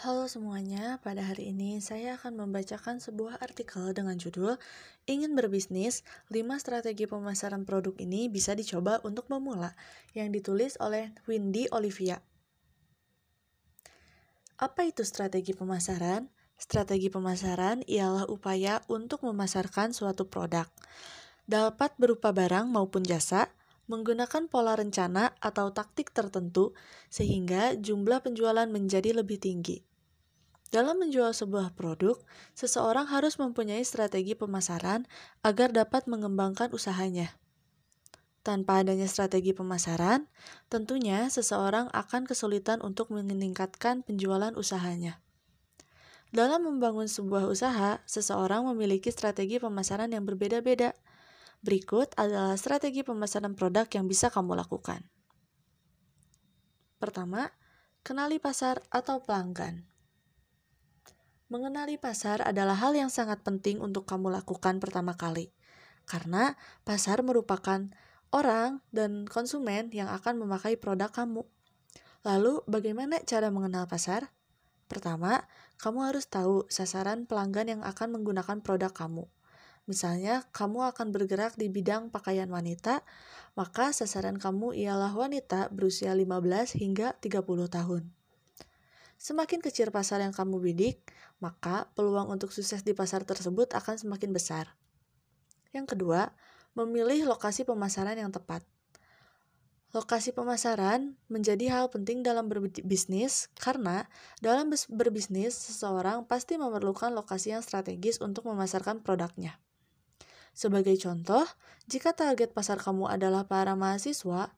Halo semuanya, pada hari ini saya akan membacakan sebuah artikel dengan judul Ingin berbisnis, 5 strategi pemasaran produk ini bisa dicoba untuk memula yang ditulis oleh Windy Olivia. Apa itu strategi pemasaran? Strategi pemasaran ialah upaya untuk memasarkan suatu produk. Dapat berupa barang maupun jasa, menggunakan pola rencana atau taktik tertentu sehingga jumlah penjualan menjadi lebih tinggi. Dalam menjual sebuah produk, seseorang harus mempunyai strategi pemasaran agar dapat mengembangkan usahanya. Tanpa adanya strategi pemasaran, tentunya seseorang akan kesulitan untuk meningkatkan penjualan usahanya. Dalam membangun sebuah usaha, seseorang memiliki strategi pemasaran yang berbeda-beda. Berikut adalah strategi pemasaran produk yang bisa kamu lakukan. Pertama, kenali pasar atau pelanggan. Mengenali pasar adalah hal yang sangat penting untuk kamu lakukan pertama kali, karena pasar merupakan orang dan konsumen yang akan memakai produk kamu. Lalu, bagaimana cara mengenal pasar? Pertama, kamu harus tahu sasaran pelanggan yang akan menggunakan produk kamu. Misalnya, kamu akan bergerak di bidang pakaian wanita, maka sasaran kamu ialah wanita berusia 15 hingga 30 tahun. Semakin kecil pasar yang kamu bidik, maka peluang untuk sukses di pasar tersebut akan semakin besar. Yang kedua, memilih lokasi pemasaran yang tepat. Lokasi pemasaran menjadi hal penting dalam berbisnis karena dalam berbisnis seseorang pasti memerlukan lokasi yang strategis untuk memasarkan produknya. Sebagai contoh, jika target pasar kamu adalah para mahasiswa,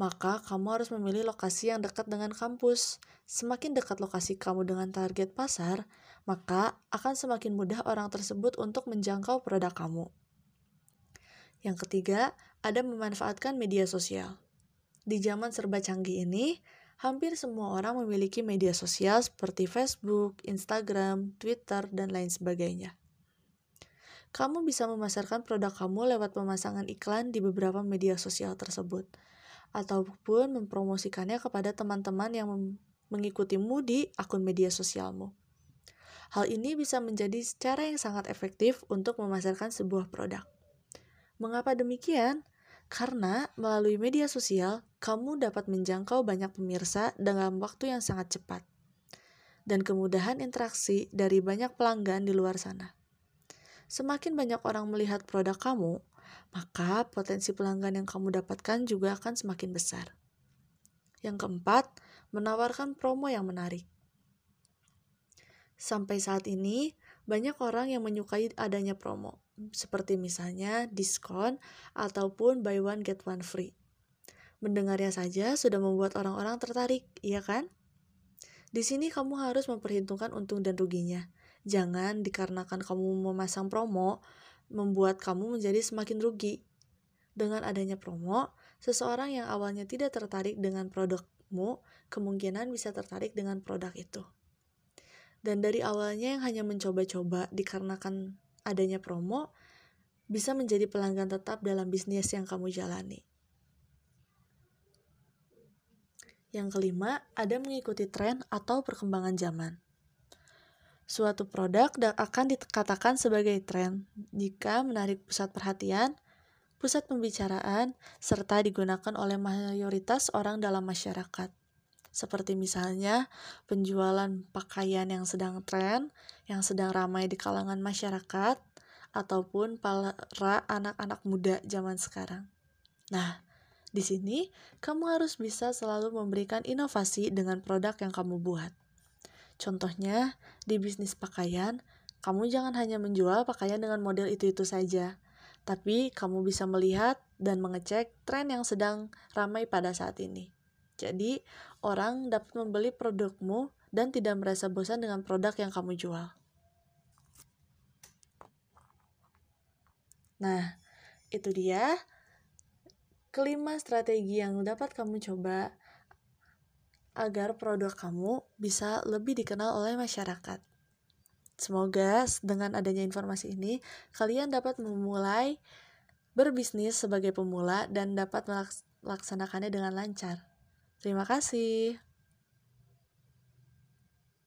maka kamu harus memilih lokasi yang dekat dengan kampus. Semakin dekat lokasi kamu dengan target pasar, maka akan semakin mudah orang tersebut untuk menjangkau produk kamu. Yang ketiga, ada memanfaatkan media sosial. Di zaman serba canggih ini, hampir semua orang memiliki media sosial seperti Facebook, Instagram, Twitter, dan lain sebagainya kamu bisa memasarkan produk kamu lewat pemasangan iklan di beberapa media sosial tersebut, ataupun mempromosikannya kepada teman-teman yang mengikutimu di akun media sosialmu. Hal ini bisa menjadi cara yang sangat efektif untuk memasarkan sebuah produk. Mengapa demikian? Karena melalui media sosial, kamu dapat menjangkau banyak pemirsa dalam waktu yang sangat cepat, dan kemudahan interaksi dari banyak pelanggan di luar sana. Semakin banyak orang melihat produk kamu, maka potensi pelanggan yang kamu dapatkan juga akan semakin besar. Yang keempat, menawarkan promo yang menarik. Sampai saat ini, banyak orang yang menyukai adanya promo, seperti misalnya diskon ataupun buy one get one free. Mendengarnya saja sudah membuat orang-orang tertarik, iya kan? Di sini kamu harus memperhitungkan untung dan ruginya. Jangan dikarenakan kamu memasang promo, membuat kamu menjadi semakin rugi. Dengan adanya promo, seseorang yang awalnya tidak tertarik dengan produkmu, kemungkinan bisa tertarik dengan produk itu. Dan dari awalnya yang hanya mencoba-coba dikarenakan adanya promo, bisa menjadi pelanggan tetap dalam bisnis yang kamu jalani. Yang kelima, ada mengikuti tren atau perkembangan zaman. Suatu produk akan dikatakan sebagai tren jika menarik pusat perhatian, pusat pembicaraan, serta digunakan oleh mayoritas orang dalam masyarakat. Seperti misalnya penjualan pakaian yang sedang tren, yang sedang ramai di kalangan masyarakat, ataupun para anak-anak muda zaman sekarang. Nah, di sini kamu harus bisa selalu memberikan inovasi dengan produk yang kamu buat. Contohnya, di bisnis pakaian, kamu jangan hanya menjual pakaian dengan model itu-itu saja, tapi kamu bisa melihat dan mengecek tren yang sedang ramai pada saat ini. Jadi, orang dapat membeli produkmu dan tidak merasa bosan dengan produk yang kamu jual. Nah, itu dia kelima strategi yang dapat kamu coba agar produk kamu bisa lebih dikenal oleh masyarakat. Semoga dengan adanya informasi ini, kalian dapat memulai berbisnis sebagai pemula dan dapat melaksanakannya dengan lancar. Terima kasih.